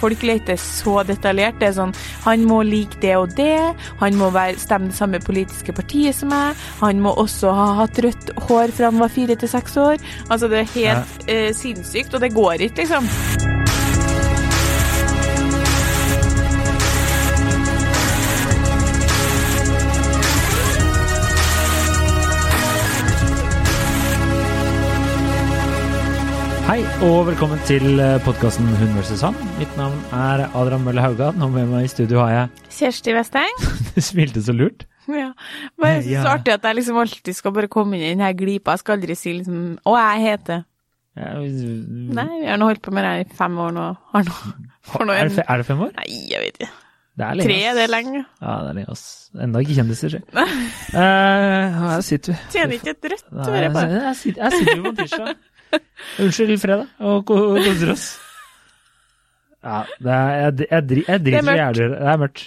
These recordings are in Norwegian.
folk leter så detaljert. Det er sånn Han må like det og det. Han må være, stemme det samme politiske partiet som meg. Han må også ha hatt rødt hår fra han var fire til seks år. Altså, det er helt eh, sinnssykt, og det går ikke, liksom. Hei og velkommen til podkasten Hun vs. han. Mitt navn er Adrian Mølle Haugan, og med meg i studio har jeg Kjersti Westeng. Du smilte så lurt. Ja. Bare så, Ja. så artig at jeg liksom alltid skal bare komme inn i den her glipa. Jeg skal aldri si liksom Å, jeg heter Ja, Nei, vi har nå holdt på med det her i fem år nå. Har nå får nå er, det er det fem år? Nei, jeg vet ikke. Det er lenge. Tre, det er lenge. Ja, det er lenge, ass. Enda ikke kjendiser, si. uh, her sitter vi. Tjener ikke et rødt øre jeg, bare. jeg, sitter, jeg sitter jo på tirsdag. Unnskyld, fredag, og ko- koser oss. Ja, det er, jeg, jeg, jeg driter jævlig i det. Det er mørkt.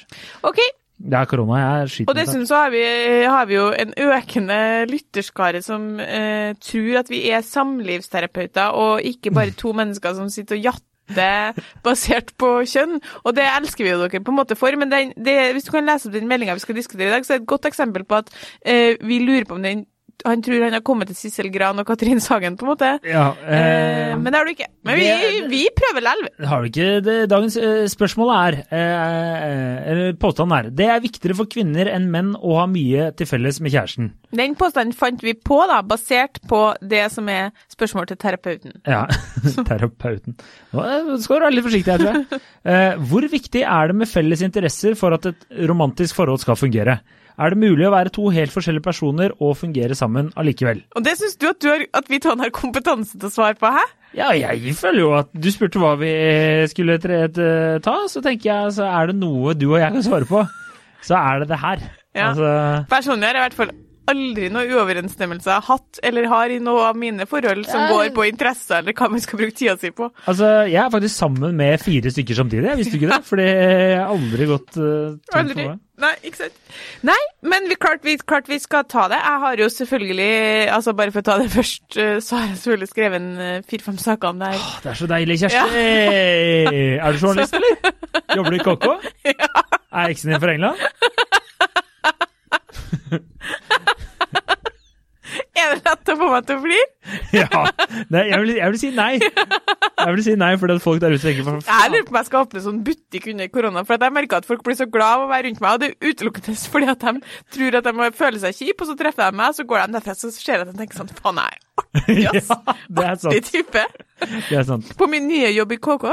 Ok, Det er korona, jeg er skiten. og dessuten så har vi, har vi jo en økende lytterskare som eh, tror at vi er samlivsterapeuter, og ikke bare to mennesker som sitter og jatter basert på kjønn. Og det elsker vi jo dere på en måte for, men det, det, hvis du kan lese opp den meldinga vi skal diskutere i dag, så er det et godt eksempel på at eh, vi lurer på om den han tror han har kommet til Sissel Gran og Katrin Sagen, på en måte. Ja, Eh, eh, men det har du ikke. Men vi, det- vi prøver likevel. Har du ikke det, Dagens eh, spørsmål er, eh, eller påstand er, det er viktigere for kvinner enn menn å ha mye til felles med kjæresten. Den påstanden fant vi på, da, basert på det som er spørsmål til terapeuten. Ja, terapeuten. Nå skal du være litt forsiktig her, tror jeg. Eh, hvor viktig er det med felles interesser for at et romantisk forhold skal fungere? Er det mulig å være to helt forskjellige personer og fungere sammen allikevel? Og det syns du at, du har, at vi to har kompetanse til å svare på, hæ? Ja, jeg føler jo at du spurte hva vi skulle ta, så tenker jeg så er det noe du og jeg kan svare på, så er det det her. Ja. Altså, Personlig har jeg i hvert fall aldri noe har hatt eller har i noe av mine forhold som Ja. går på interesser eller hva man skal bruke tida si på. altså, jeg er faktisk sammen med fire stykker samtidig, jeg visste ikke det? Fordi jeg har aldri gått uh, tom for det. Nei, ikke sant. Nei, men vi, klart, vi, klart vi skal ta det. Jeg har jo selvfølgelig, altså bare for å ta det først, eh, så har jeg selvfølgelig skrevet en eh, fire-fem saker om det her. Åh, Det er så deilig, Kjersti! Er du journalist, eller? Jobber du i KK? Er eksen din fra England? Er det meg til å fly. Ja. Nei, jeg, vil, jeg vil si nei. Jeg vil si nei, fordi at folk der ute tenker for Jeg lurer på om jeg skal åpne sånn butikk under korona, for at jeg merker at folk blir så glad av å være rundt meg, og det er utelukkende fordi at de tror at de må føle seg kjipe, og så treffer de meg, så går de derfra, så ser jeg at de tenker sånn, faen, jeg er artig, ass. Ja, det Artig type. Det er sant. På min nye jobb i KK,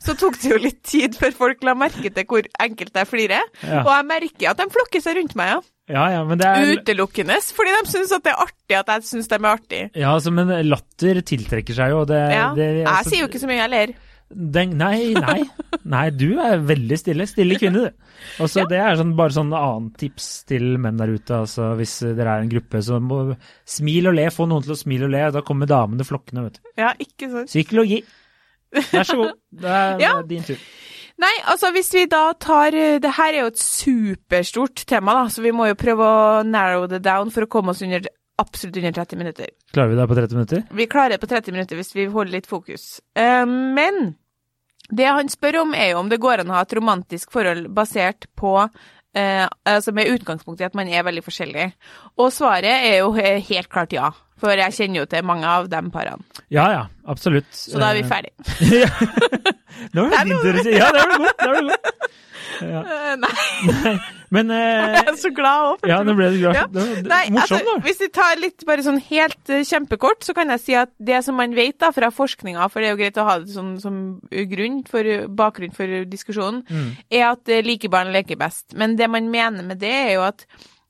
så tok det jo litt tid før folk la merke til hvor enkelt jeg flirer, Ja. og jeg merker at de flokker seg rundt meg, ja. Ja, ja, men det er Utelukkende, fordi de synes at det er artig at jeg synes de er artig. Ja, altså, men latter tiltrekker seg jo, det, Ja, det jeg altså, sier jo ikke så mye, jeg ler. den, Nei, nei. Nei, du er veldig stille. Stille kvinne, du. Også, ja. Det er sånn, bare sånn annet tips til menn der ute. altså Hvis dere er en gruppe, så må smil og le. Få noen til å smile og le. Da kommer damene flokkende, vet du. Ja, ikke sant. Psykologi. Vær så god. Det er, Ja. det er din tur. Nei, altså hvis vi da tar eh, Det her er jo et superstort tema, da, så vi må jo prøve å narrow det down for å komme oss under absolutt under 30 minutter. Klarer vi det på 30 minutter? Vi klarer det på 30 minutter hvis vi holder litt fokus. Uh, men det han spør om, er jo om det går an å ha et romantisk forhold basert på uh, altså med utgangspunkt i at man er veldig forskjellig. Og svaret er jo helt klart ja. For jeg kjenner jo til mange av de parene. Ja ja, absolutt. Så da er vi ferdige. ferdig. Nå er det si ja, det var godt. Det var godt. Ja. Eh, nei, Men eh, jeg er så glad òg. Ja, nå ble du glad. Ja. Det det- Nei, Morsomt, altså, hvis vi tar litt bare sånn helt uh, kjempekort, så kan jeg si at det som man vet da fra forskninga, for det er jo greit å ha det sånn, som grunn for, bakgrunn for diskusjonen, Mm. er at uh, like barn leker best. Men det man mener med det, er jo at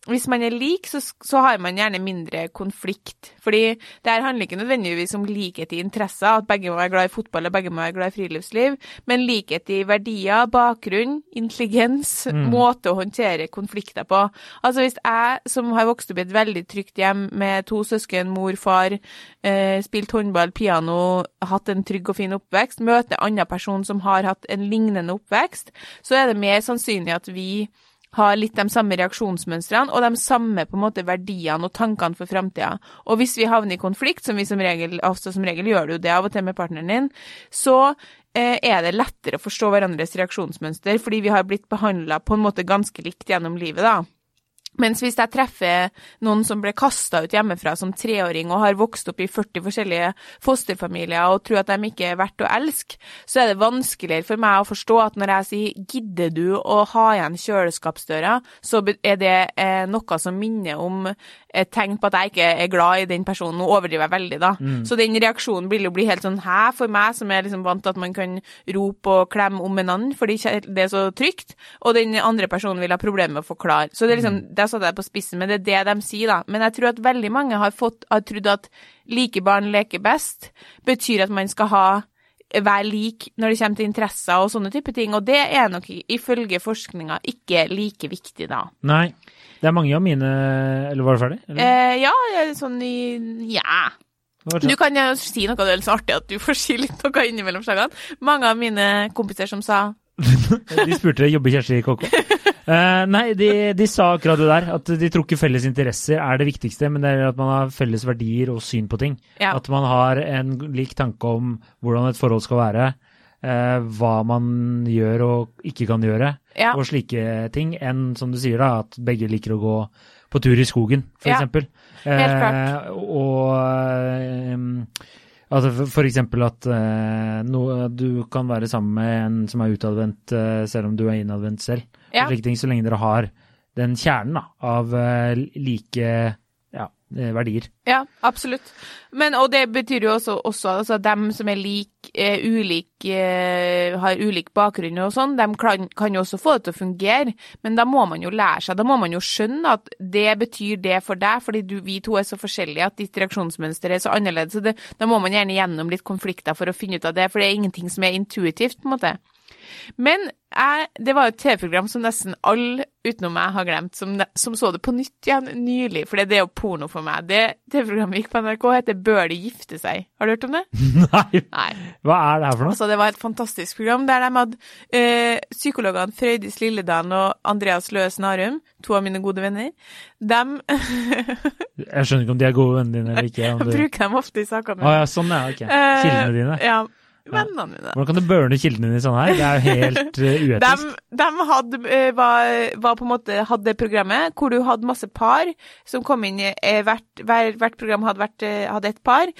hvis man er lik, så, så har man gjerne mindre konflikt. Fordi det her handler ikke nødvendigvis om likhet i interesser, at begge må være glad i fotball og begge må være glad i friluftsliv, men likhet i verdier, bakgrunn, intelligens, måte å håndtere konflikter på. Altså hvis jeg, som har vokst opp i et veldig trygt hjem med to søsken, mor, far, eh, spilt håndball, piano, hatt en trygg og fin oppvekst, møter en annen person som har hatt en lignende oppvekst, så er det mer sannsynlig at vi har litt de samme reaksjonsmønstrene og de samme på en måte verdiene og tankene for framtida. Og hvis vi havner i konflikt, som vi som regel, altså som regel gjør du det av og til med partneren din, så eh, er det lettere å forstå hverandres reaksjonsmønster, fordi vi har blitt behandla på en måte ganske likt gjennom livet, da. Mens hvis jeg treffer noen som ble kasta ut hjemmefra som treåring og har vokst opp i 40 forskjellige fosterfamilier og tror at de ikke er verdt å elske, så er det vanskeligere for meg å forstå at når jeg sier 'gidder du å ha igjen kjøleskapsdøra', så er det eh, noe som minner om et tegn på at jeg ikke er glad i den personen. Nå overdriver jeg veldig, da. Mm. Så den reaksjonen vil jo bli helt sånn hæ for meg, som er liksom vant til at man kan rope og klemme om en annen fordi det er så trygt, og den andre personen vil ha problemer med å forklare. Så det er liksom mm der satte jeg på spissen, men det er det de sier, da. Men jeg tror at veldig mange har, fått, har trodd at like barn leker best betyr at man skal ha være lik når det kommer til interesser og sånne type ting, og det er nok ifølge forskninga ikke like viktig da. Nei. Det er mange av mine Eller var du ferdig? Eh, ja, sånn i Ja. Du kan jo si noe det er litt så artig at du får si litt noe innimellom slagene. Mange av mine kompiser som sa De spurte jobber Kjersti i KK. Uh, nei, de, de, sa akkurat det der. At de tror ikke felles interesser er det viktigste, men det er at man har felles verdier og syn på ting. Ja. At man har en lik tanke om hvordan et forhold skal være. Uh, hva man gjør og ikke kan gjøre, ja. og slike ting, enn som du sier, da, at begge liker å gå på tur i skogen, f.eks. Ja. Helt klart. Uh, og um, Altså for eksempel at uh, no, du kan være sammen med en som er utadvendt uh, selv om du er innadvendt selv. Ja. Slike ting, så lenge dere har den kjernen da, av uh, like ja, verdier. Ja, absolutt. Men, og det betyr jo også, også altså, dem som er lik, eh, ulik, eh, har ulik bakgrunn og sånn, de kan, kan, jo også få det til å fungere. Men da må man jo lære seg, da må man jo skjønne at det betyr det for deg, fordi du, vi to er så forskjellige at ditt reaksjonsmønster er så annerledes. Så det, da må man gjerne gjennom litt konflikter for å finne ut av det, for det er ingenting som er intuitivt, på en måte. Men jeg, det var et TV-program som nesten alle utenom meg har glemt, som, som, så det på nytt igjen nylig, for det er jo porno for meg. Det TV-programmet gikk på NRK, heter Bør de gifte seg? Har du hørt om det? Nei. Nei. Hva er det her for noe? Altså, det var et fantastisk program der de hadde øh, psykologene Frøydis Lilledalen og Andreas Løe Snarum, to av mine gode venner. De Jeg skjønner ikke om de er gode vennene dine eller ikke. Jeg bruker dem ofte i sakene mine. Ah, ja, sånn er det, ok. Kildene dine. Uh, ja vennene mine. Hvordan kan du burne kildene dine sånn her? Det er jo helt uh, uetisk. De, de hadde, uh, var, var, på en måte, hadde programmet hvor du hadde masse par som kom inn i uh, hvert, hver, hvert, program hadde, vært, hadde et par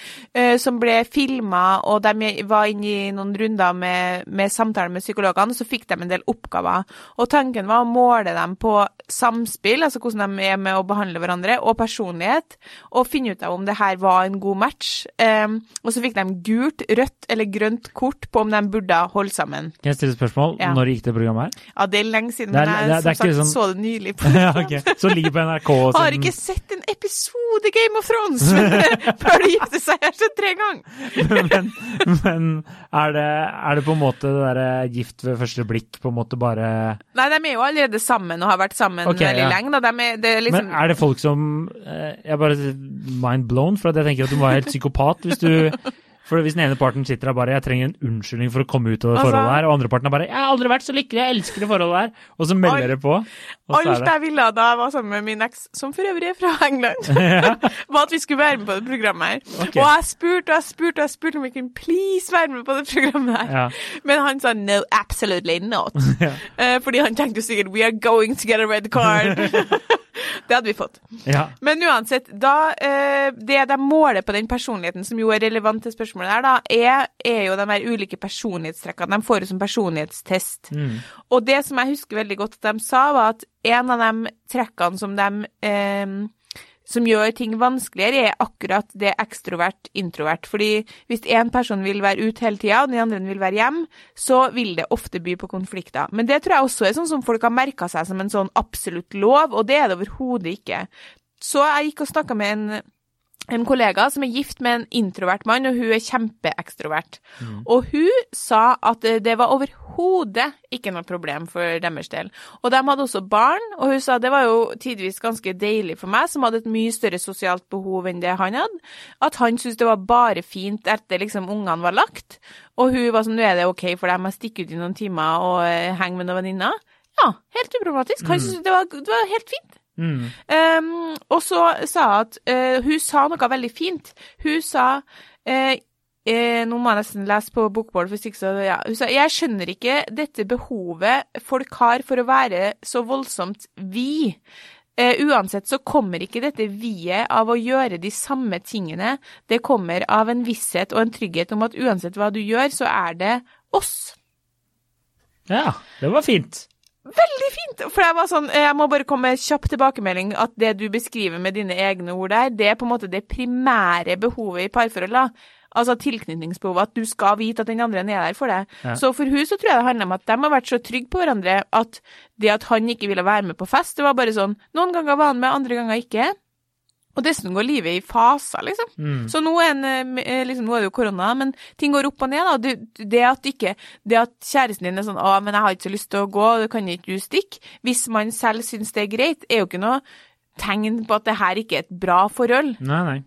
som ble filma, og de var inne i noen runder med, med samtaler med psykologene, og så fikk de en del oppgaver. Og tanken var å måle dem på samspill, altså hvordan de er med å behandle hverandre, og personlighet, og finne ut av om det her var en god match. Um, og så fikk de gult, rødt eller grønt grønt kort på om de burde holde sammen. Kan jeg stille et spørsmål? Ja. Når gikk det programmet her? Ja, Det er lenge siden, men jeg det, det, som sagt sånn... så det nylig. på ja, okay. Så ligger på NRK og sånn... Har ikke sett en episode Game of Thrones før de gifter seg! Jeg har sett tre ganger! men, men er, det, er, det, på en måte det derre gift ved første blikk på en måte bare Nei, de er jo allerede sammen og har vært sammen okay, veldig ja. lenge. De er, er liksom... Men er det folk som eh, Jeg er bare mind blown, for jeg tenker at du må være helt psykopat hvis du for hvis den ene parten sitter der bare 'jeg trenger en unnskyldning for å komme ut av det altså, forholdet her', og andre parten er bare 'jeg har aldri vært så lykkelig, jeg elsker det forholdet her', og så melder dere på. Alt jeg ville da jeg var sammen med min eks, som for øvrig er fra England, var at vi skulle være med på det programmet her. Okay. Og jeg spurte og jeg spurte og jeg spurte om vi kunne please være med på det programmet her. Ja. Men han sa 'no, absolutely not'. ja. uh, fordi han tenkte sikkert 'we are going to get a red card'. det hadde vi fått. Ja. Men uansett, da uh, Det de måler på den personligheten, som jo er relevant til spørsmålet der, da, er, er jo de her ulike personlighetstrekkene. De får det som personlighetstest. Mm. Og det som jeg husker veldig godt at de sa, var at en av de trekkene som de eh, som gjør ting vanskeligere, er akkurat det ekstrovert-introvert. Fordi hvis én person vil være ute hele tida, og den andre vil være hjemme, så vil det ofte by på konflikter. Men det tror jeg også er sånn som folk har merka seg som en sånn absolutt lov, og det er det overhodet ikke. Så jeg gikk og snakka med en en kollega som er gift med en introvert mann, og hun er kjempeekstrovert. Mm. Og hun sa at det var overhodet ikke noe problem for deres del. Og de hadde også barn, og hun sa det var jo tidvis ganske deilig for meg, som hadde et mye større sosialt behov enn det han hadde, at han syntes det var bare fint etter liksom ungene var lagt. Og hun var sånn, nå er det OK for dem å stikke ut i noen timer og henge med noen venninner. Ja, helt uproblematisk. Han Mm. syntes det, var- det var helt fint. Mm. Um, og så sa hun at uh, hun sa noe veldig fint. Hun sa uh, eh, Nå må jeg nesten lese på bokmål, for ikke så ja. Hun sa jeg skjønner ikke dette behovet folk har for å være så voldsomt vi. Eh, uansett så kommer ikke dette vi-et av å gjøre de samme tingene. Det kommer av en visshet og en trygghet om at uansett hva du gjør, så er det oss. Ja, det var fint. Veldig fint! For jeg var sånn, jeg må bare komme med kjapp tilbakemelding at det du beskriver med dine egne ord der, det er på en måte det primære behovet i parforhold. da. Altså tilknytningsbehovet, at du skal vite at den andre er der for deg. Ja. Så for hun så tror jeg det handler om at de har vært så trygge på hverandre at det at han ikke ville være med på fest, det var bare sånn Noen ganger var han med, andre ganger ikke. Og dessuten går livet i faser, liksom. Mm. Så nå er, en, eh, liksom, nå er det jo korona, men ting går opp og ned. Da. Du, det, at ikke, det at kjæresten din er sånn 'Å, men jeg har ikke så lyst til å gå, det kan ikke du stikke', hvis man selv syns det er greit, er jo ikke noe tegn på at det her ikke er et bra forhold. Nei, nei.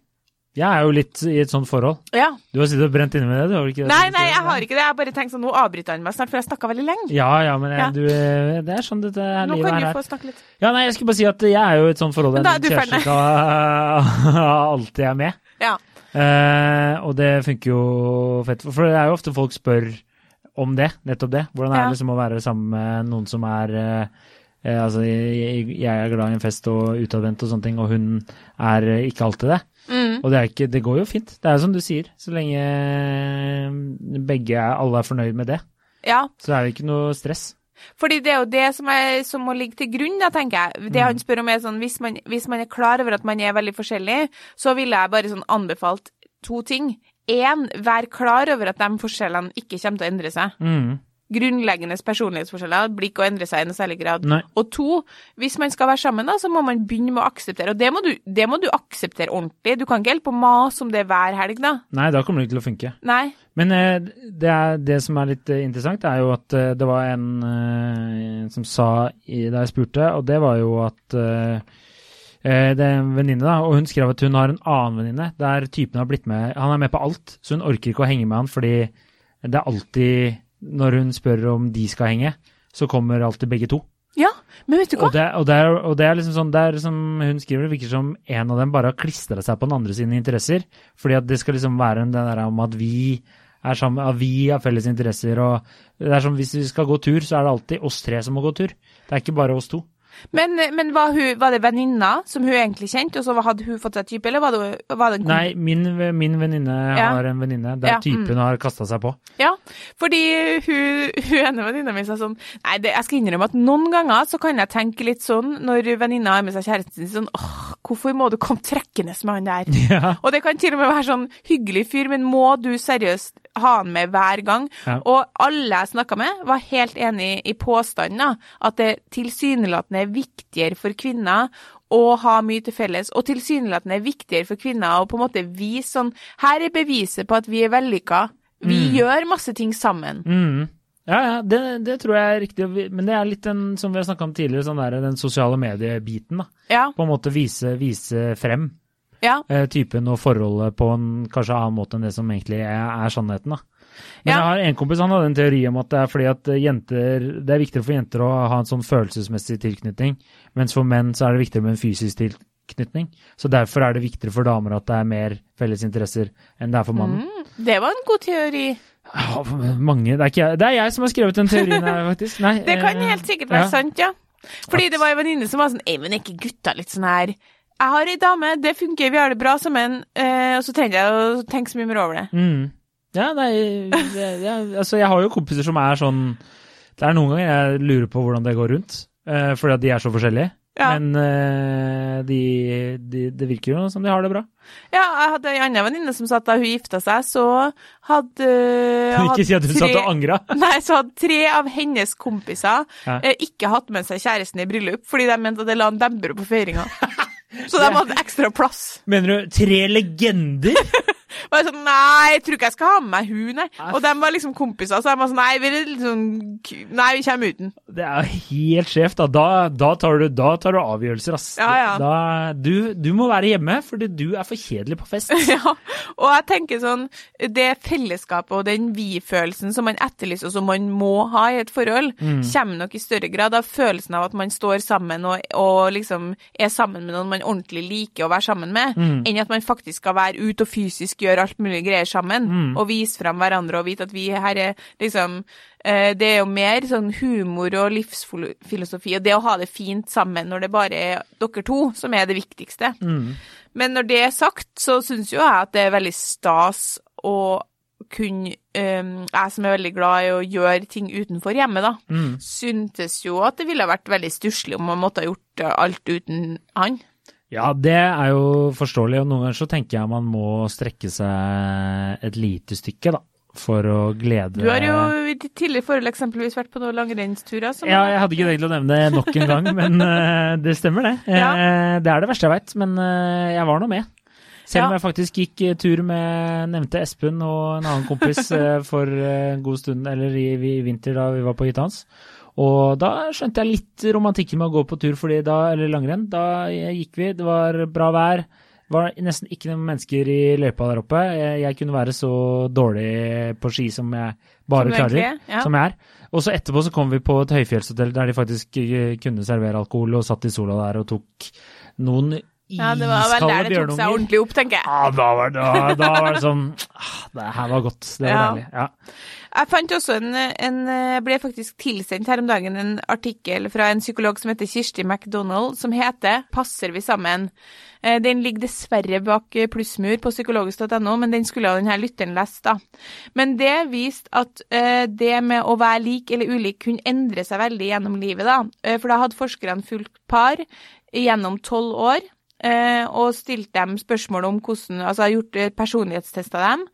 Jeg er jo litt i et sånt forhold. Ja. Du har sittet og brent inne med det, du har ikke det? Nei, nei, jeg har ikke det. Jeg bare tenkt sånn Nå avbryter han meg snart, for jeg snakka veldig lenge. Ja, ja, men jeg, Ja. Du, eh, det er sånn dette livet her Nå kan du få snakke litt. Ja, nei, jeg skulle bare si at jeg er jo i et sånt forhold Men der er min du kjæreste skal alltid er med. Ja. Uh, og det funker jo fett, for det er jo ofte folk spør om det, nettopp det. Hvordan er det liksom å være sammen med noen som er eh, eh, Altså, jeg, jeg er glad i en fest og utadvendt og sånne ting, og hun er eh, ikke alltid det. Mm. Og det, er ikke, det går jo fint. Det er som du sier, så lenge eh, begge er, alle er fornøyd med det, ja. så er det ikke noe stress. Fordi det er jo det som, er, som må ligge til grunn, da, tenker jeg. Det han spør om er sånn, hvis man, hvis man er klar over at man er veldig forskjellig, så ville jeg bare sånn anbefalt to ting. Én, vær klar over at de forskjellene ikke kommer til å endre seg. Mm. Grunnleggende personlighetsforskjeller blir ikke å endre seg i noe særlig grad. Nei. Og to, hvis man skal være sammen, da, så må man begynne med å akseptere. Og det må du, det må du akseptere ordentlig. Du kan ikke holde på å mase om det hver helg, da. Nei, da kommer det ikke til å funke. Nei. Men eh, det, er, det som er litt eh, interessant, er jo at eh, det var en som sa i, da jeg spurte, og det var jo at det er en venninne, da, og hun skrev at hun har en annen venninne der typen har blitt med Han er med på alt, så hun orker ikke å henge med han fordi det er alltid Når hun spør om de skal henge, så kommer alltid begge to. Ja, men vet du hva? Og det, og, det er, og det er liksom sånn, det er som hun skriver, det virker som en av dem bare har klistra seg på den andre sine interesser. Fordi at det skal liksom være en- det der om at vi er sammen, at vi har felles interesser. og det er som Hvis vi skal gå tur, så er det alltid oss tre som må gå tur. Det er ikke bare oss to. Men, men var, hun, var det venninna som hun egentlig kjente, og så hadde hun fått seg type, eller var det, var det en Nei, min, min venninne Ja. har en venninne der Ja, mm. hun har kasta seg på. Ja, fordi hun, hun ene venninna mi sa sånn Nei, det, jeg skal innrømme at noen ganger så kan jeg tenke litt sånn når venninna har med seg kjæresten sin, sånn åh, hvorfor må du komme trekkende med han der? Ja. Og det kan til og med være sånn hyggelig fyr, men må du seriøst ha han med hver gang? Ja. Og alle jeg snakka med, var helt enig i påstanden, da, at det tilsynelatende er viktigere for kvinner å ha mye til felles, og tilsynelatende er viktigere for kvinner å på en måte vise sånn Her er beviset på at vi er vellykka. Vi Mm. gjør masse ting sammen. Mm. Ja, ja, det, det tror jeg er riktig. Men det er litt den som vi har snakka om tidligere, sånn der, den sosiale mediebiten. da. Ja. På en måte vise, vise frem Ja. eh, typen og forholdet på en kanskje annen måte enn det som egentlig er, er sannheten. da. Men Ja. jeg har en kompis han hadde en teori om at det er fordi at jenter, det er viktigere for jenter å ha en sånn følelsesmessig tilknytning, mens for menn så er det viktigere med en fysisk tilknytning. Så derfor er det viktigere for damer at det er mer felles interesser enn det er for mannen. Mm, det var en god teori. Ja, mange, det er, ikke jeg, det er jeg som har skrevet den teorien her, faktisk. Nei, Det kan eh, helt sikkert være ja. sant, ja. Fordi det var en venninne som var sånn Ei, men er ikke gutta litt sånn her Jeg har ei dame, det funker, vi har det bra sammen, eh, og så trenger jeg å tenke så mye mer over det. Mm. Ja, nei, altså jeg har jo kompiser som er sånn Det er noen ganger jeg lurer på hvordan det går rundt, eh, fordi at de er så forskjellige. Ja. Men eh, de, de, det virker jo som de har det bra. Ja, jeg hadde ei anna venninne som sa at da hun gifta seg, så hadde Ikke si at hun tre- satt og angra. Nei, så hadde tre av hennes kompiser Ja. eh, ikke hatt med seg kjæresten i bryllup, fordi de mente at det la en demper på feiringa. Så de hadde ekstra plass. Mener du tre legender? Bare sånn Nei, jeg tror ikke jeg skal ha med meg hun, nei. Og de var liksom kompiser, så de var sånn Nei, vi, liksom, nei, vi kommer uten. Det er helt skjevt, da. Da, da, tar du, da tar du avgjørelser, ass. Ja, ja. Da, du, du må være hjemme, fordi du er for kjedelig på fest. Ja, og jeg tenker sånn Det fellesskapet og den vi-følelsen som man etterlyser, og som man må ha i et forhold, kommer nok i større grad av følelsen av at man står sammen og, og liksom er sammen med noen man ordentlig liker å være sammen med, enn at man faktisk skal være ute og fysisk gjøre alt mulig greier sammen, og vise frem hverandre og vite at vi her er liksom eh, Det er jo mer sånn humor og livsfilosofi, og det å ha det fint sammen når det bare er dere to, som er det viktigste. Men når det er sagt, så syns jo jeg at det er veldig stas å kunne um, Jeg som er veldig glad i å gjøre ting utenfor hjemmet, da, syntes jo at det ville vært veldig stusslig om man måtte ha gjort alt uten han. Ja, det er jo forståelig, og noen ganger så tenker jeg man må strekke seg et lite stykke, da. For å glede Du har jo i ditt tidligere forhold eksempelvis vært på noen langrennsturer. som- Ja, jeg hadde ikke tenkt å nevne det nok en gang, men uh, det stemmer det. Ja. Uh, det er det verste jeg veit, men uh, jeg var nå med. Selv om Ja. jeg faktisk gikk eh, tur med nevnte Espen og en annen kompis eh, for eh, en god stund, eller i, i vinter da vi var på hytta hans. Og da skjønte jeg litt romantikken med å gå på tur, fordi da, eller langrenn. Da gikk vi, det var bra vær. Det var nesten ikke noen mennesker i løypa der oppe. Jeg, jeg kunne være så dårlig på ski som jeg bare Som klarer. egentlig er, ja. Som jeg er. Og så etterpå så kom vi på et høyfjellshotell der de faktisk eh, kunne servere alkohol, og satt i sola der og tok noen Ja, det var vel der det tok seg ordentlig opp, tenker jeg. Ja, da var, da, da var det sånn ah, Det her var godt. Det var Ja. deilig. Ja. Jeg fant også en, en ble faktisk tilsendt her om dagen en artikkel fra en psykolog som heter Kirsti McDonald, som heter 'Passer vi sammen'? Eh, Den ligger dessverre bak eh, plussmur på psykologisk.no, men den skulle denne lytteren lest, da. Men det viste at eh, det med å være lik eller ulik kunne endre seg veldig gjennom livet, da. Eh, For da hadde forskerne fulgt par gjennom tolv år. Eh, og stilte dem spørsmål om hvordan Altså gjort eh, personlighetstest av dem.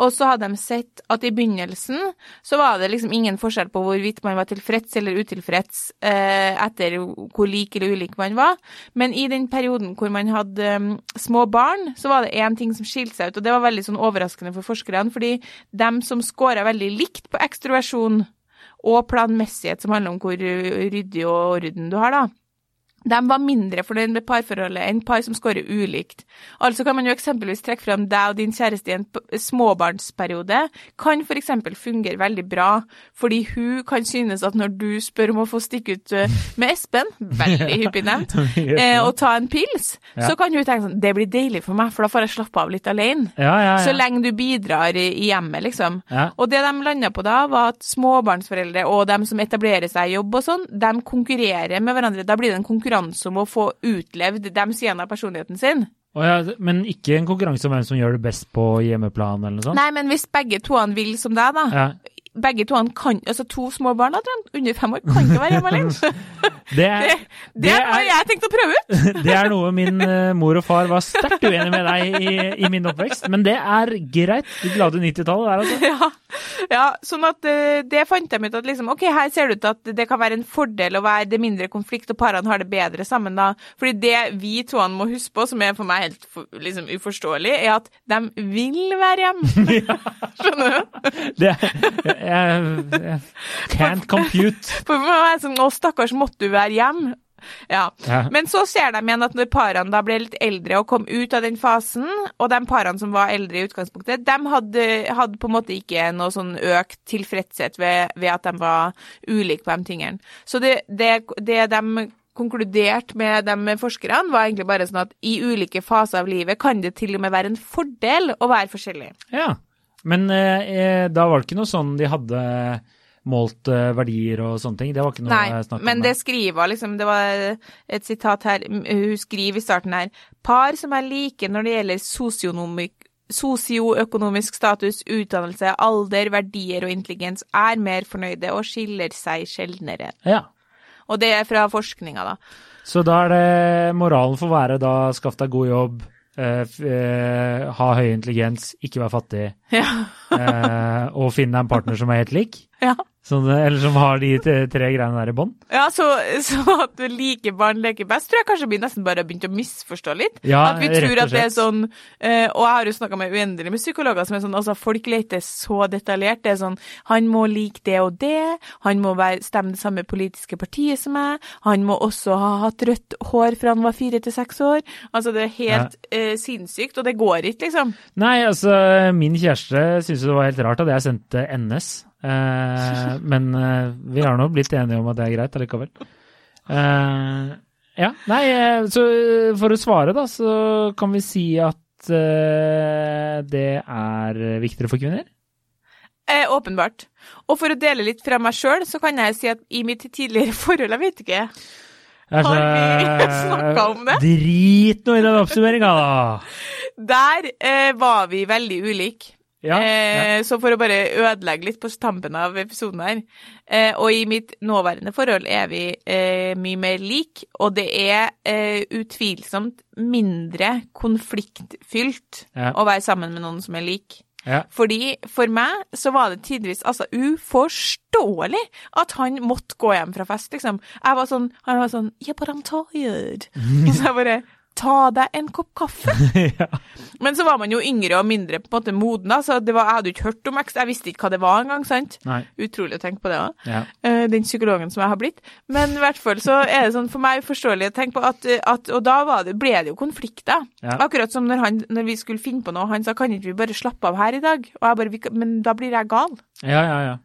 Og så hadde de sett at i begynnelsen så var det liksom ingen forskjell på hvorvidt man var tilfreds eller utilfreds eh, etter hvor lik eller ulik man var. Men i den perioden hvor man hadde små barn, så var det én ting som skilte seg ut, og det var veldig sånn overraskende for forskerne, fordi dem som scora veldig likt på ekstroversjon og planmessighet, som handler om hvor ryddig og orden du har, da. De var mindre fornøyd med parforholdet enn par som scorer ulikt. Altså kan man jo eksempelvis trekke frem deg og din kjæreste i en småbarnsperiode, kan for eksempel fungere veldig bra, fordi hun kan synes at når du spør om å få stikke ut eh, med Espen, veldig hyppig nevnt, eh, og ta en pils, så kan hun tenke sånn, det blir deilig for meg, for da får jeg slappe av litt alene. Ja, ja, ja. Så lenge du bidrar i hjemmet, liksom. Og det de landa på da, var at småbarnsforeldre og dem som etablerer seg i jobb og sånn, de konkurrerer med hverandre. Da blir det en konkurranse om å få utlevd de sidene av personligheten sin. Oh ja, men ikke en konkurranse om hvem som gjør det best på hjemmeplan eller noe sånt? Nei, men hvis begge toene vil som deg, da. Ja. Begge toene kan Altså to små barn da, under fem år kan ikke være hjemme alene. Det, er, Det, det har jeg tenkte å prøve ut. det er noe min eh, mor og far var sterkt uenig med deg i, i min oppvekst, men det er greit. Du glade 90-tallet der, altså. Ja, ja sånn at eh, det fant jeg ut at liksom, ok, her ser det ut til at det kan være en fordel å være det mindre konflikt, og parene har det bedre sammen da. Fordi det vi toene må huske på, som er for meg helt liksom, uforståelig, er at de vil være hjemme. Skjønner du? Det, jeg, jeg can't compute. Sånn, å stakkars, måtte du være hjemme? Ja. Ja. Men så ser de igjen at når parene da ble litt eldre og kom ut av den fasen, og de parene som var eldre i utgangspunktet, de hadde, hadde på en måte ikke noe sånn økt tilfredshet ved, ved at de var ulike på de tingene. Så det, det, det de konkluderte med de forskerne, var egentlig bare sånn at i ulike faser av livet kan det til og med være en fordel å være forskjellig. Ja, men eh, da var det ikke noe sånn de hadde målt eh, verdier og sånne ting? Det var ikke noe Nei, snakk om? men det skriver liksom, det var et sitat her, hun skriver i starten her, par som er like når det gjelder sosioøkonomisk status, utdannelse, alder, verdier og intelligens, er mer fornøyde og skiller seg sjeldnere. Ja. Og det er fra forskninga, da. Så da er det moralen for å være da skaff deg god jobb, eh, eh, ha høy intelligens, ikke være fattig, Ja. eh, og finne deg en partner som er helt lik. ja. Sånn, eller som har de tre, greiene der i bånn. Ja, så, så at liker barn leker best, tror jeg kanskje vi nesten bare har begynt å misforstå litt. Ja, at vi tror at det er sånn eh, Og jeg har jo snakka med uendelig med psykologer som er sånn altså folk leter så detaljert. Det er sånn Han må like det og det. Han må være, stemme det samme politiske partiet som meg. Han må også ha hatt rødt hår fra han var fire til seks år. Altså, det er helt eh, sinnssykt, og det går ikke, liksom. Nei, altså, min kjæreste syntes det var helt rart at jeg sendte NS. Eh, men eh, vi har nå blitt enige om at det er greit allikevel. Eh, ja, nei, så for å svare, da, så kan vi si at det er viktigere for kvinner. Eh, åpenbart. Og for å dele litt fra meg sjøl, så kan jeg si at i mitt tidligere forhold, jeg vet ikke er Har vi snakket om det? Drit nå i den oppsummeringa, da! Der eh, var vi veldig ulike. Ja, ja. Eh, så for å bare ødelegge litt på tampen av episoden her eh, Og i mitt nåværende forhold er vi eh, mye mer lik, og det er utvilsomt mindre konfliktfylt Ja. å være sammen med noen som er lik. ja. Fordi for meg så var det tidvis altså uforståelig at han måtte gå hjem fra fest, liksom. Jeg var sånn, han var sånn Yeah, but I'm tired. Og så jeg bare Ta deg en kopp kaffe. ja. Men så var man jo yngre og mindre på en måte moden, så det var, jeg hadde jo ikke hørt om X, jeg visste ikke hva det var engang, sant? Nei. Utrolig å tenke på det òg. Ja. Den psykologen som jeg har blitt. Men i hvert fall så er det sånn for meg uforståelig å tenke på at, at Og da var det, ble det jo konflikter. Ja. Akkurat som når, han, når vi skulle finne på noe, han sa kan ikke vi bare slappe av her i dag? Og jeg bare, men da blir jeg gal. Ja, ja, ja.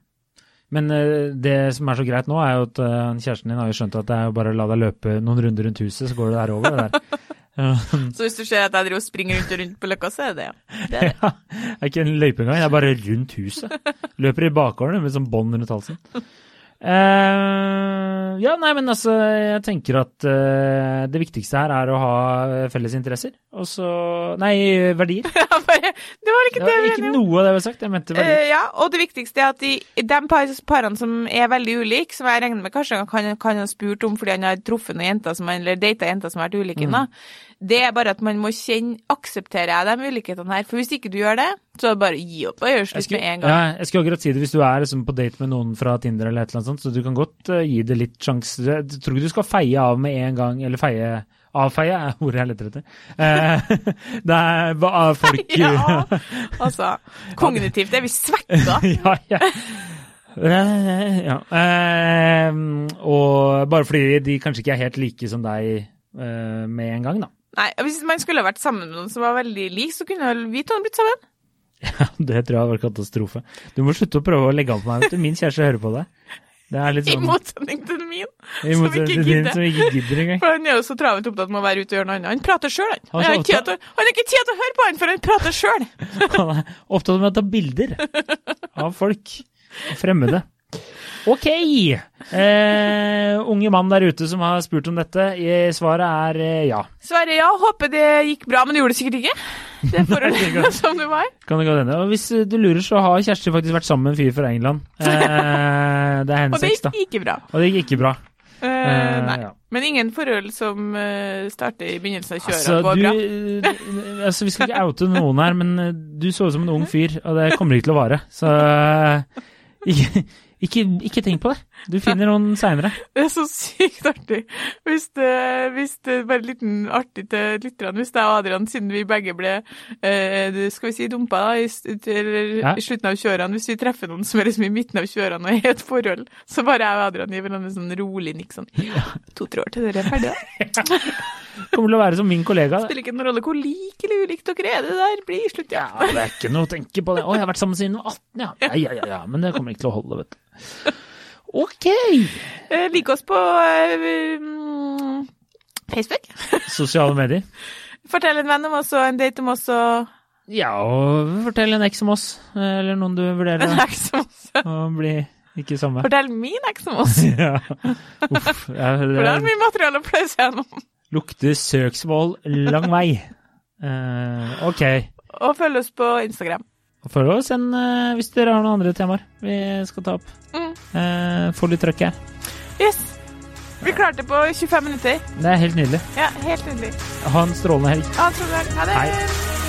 Men eh, det som er så greit nå, er jo at eh, kjæresten din har jo skjønt at det er jo bare å la deg løpe noen runder rundt huset, så går det der over. det der. Så hvis du ser at jeg driver og springer rundt og rundt på løkka, så er det det, ja. Det er det. Ja, det er ikke en løype engang, det er bare rundt huset. Løper i bakgården med sånn bånd rundt halsen. Eh, ja, nei, men altså, jeg tenker at uh, det viktigste her er å ha felles interesser. Og så Nei, verdier. Det var ikke Det det var ikke noe av det jeg ville sagt, jeg mente verdier. Uh, ja, og det viktigste er at de, de par, parene som er veldig ulike, som jeg regner med kanskje kan, kan ha spurt om fordi han har truffet noen jenter som, eller data jenter som har vært ulike, Mm. da, det er bare at man må kjenne Aksepterer jeg de ulikhetene her? For hvis ikke du gjør det, så bare gi opp og gjør Jeg slutt med en gang. ja, jeg skulle akkurat si det hvis du er liksom på date med noen fra Tinder eller et eller annet sånt, så du kan godt uh, gi det litt sjanse. Jeg tror ikke du skal feie av med en gang, eller feie Avfeie er ordet jeg leter etter. Eh, det er hva folk Ja, altså. Kognitivt er vi svekka. ja, ja. Eh, ja. Eh, og bare fordi de kanskje ikke er helt like som deg eh, med en gang, da. Nei, hvis man skulle vært sammen med noen som var veldig lik, så kunne vi to blitt sammen. Ja, det tror jeg var katastrofe. Du må slutte å prøve å legge an på meg. vet du. Min kjæreste hører på deg. Det er litt I sånn motsetning til min. i som motsetning ikke til din gidder. som ikke gidder engang. For han er jo så travelt opptatt med å være ute og gjøre noe annet. Han prater sjøl, han. Han er så har ikke tid til- han har ikke tid til å høre på han, for han prater sjøl. Han er opptatt med å ta bilder av folk. Fremmede. Ok! Eh, unge mann der ute som har spurt om dette. Eh, Svaret er eh, ja. Sverre, ja, håper det gikk bra, men det gjorde det sikkert ikke. Det er forholdet som det var. Kan det gå denne. Og hvis du lurer, så har Kjersti faktisk vært sammen med en fyr fra England. Eh, det er Og hennes det eks, da. gikk ikke bra. Og det gikk ikke bra. Eh, nei. ja. Men ingen forhold som uh, starter i begynnelsen av kjøret, Altså, går du, bra. altså, vi skal ikke oute noen her, men du så ut som en ung fyr, og det kommer ikke til å vare. Så uh, ikke, ikke, ikke tenk på det. Du finner noen seinere. Det er så sykt artig. Hvis det, hvis det bare en liten artig til lytterne, hvis det er Adrian, siden vi begge ble eh, skal vi si dumpa da, i, Ja. i slutten av kjørene, hvis vi treffer noen som er liksom i midten av kjørene og er i et forhold, så bare jeg og Adrian gir hverandre sånn rolig nikk sånn To-tre år til dere er ferdige. da. Kommer til å være som min kollega. Spiller ikke noen rolle hvor lik eller ulik dere er. Det der blir slutt, ja. Ja, det er ikke noe å tenke på det. Å, jeg har vært sammen siden jeg var 18, ja. Ja, ja, ja, ja. Men det kommer ikke til å holde, vet du. Ok! Eh, Lik oss på eh, mm, Facebook. Sosiale medier. Fortell en venn om oss og en date om oss og Ja, og fortell en eks om oss, eller noen du vurderer en eks om oss. å bli ikke samme. Fortell min eks om oss. Ja. Uff, ja, For det er det mye materiale å pløye seg gjennom. lukter søksmål lang vei. Eh, ok. Og følg oss på Instagram. Følg oss en, eh, hvis dere har noen andre temaer vi skal ta opp. Mm. Eh, få litt trøkk her. Yes! Vi klarte på 25 minutter. Det er helt nydelig. Ja, helt nydelig. Ha en strålende helg. Ha det. Ha det. Hei.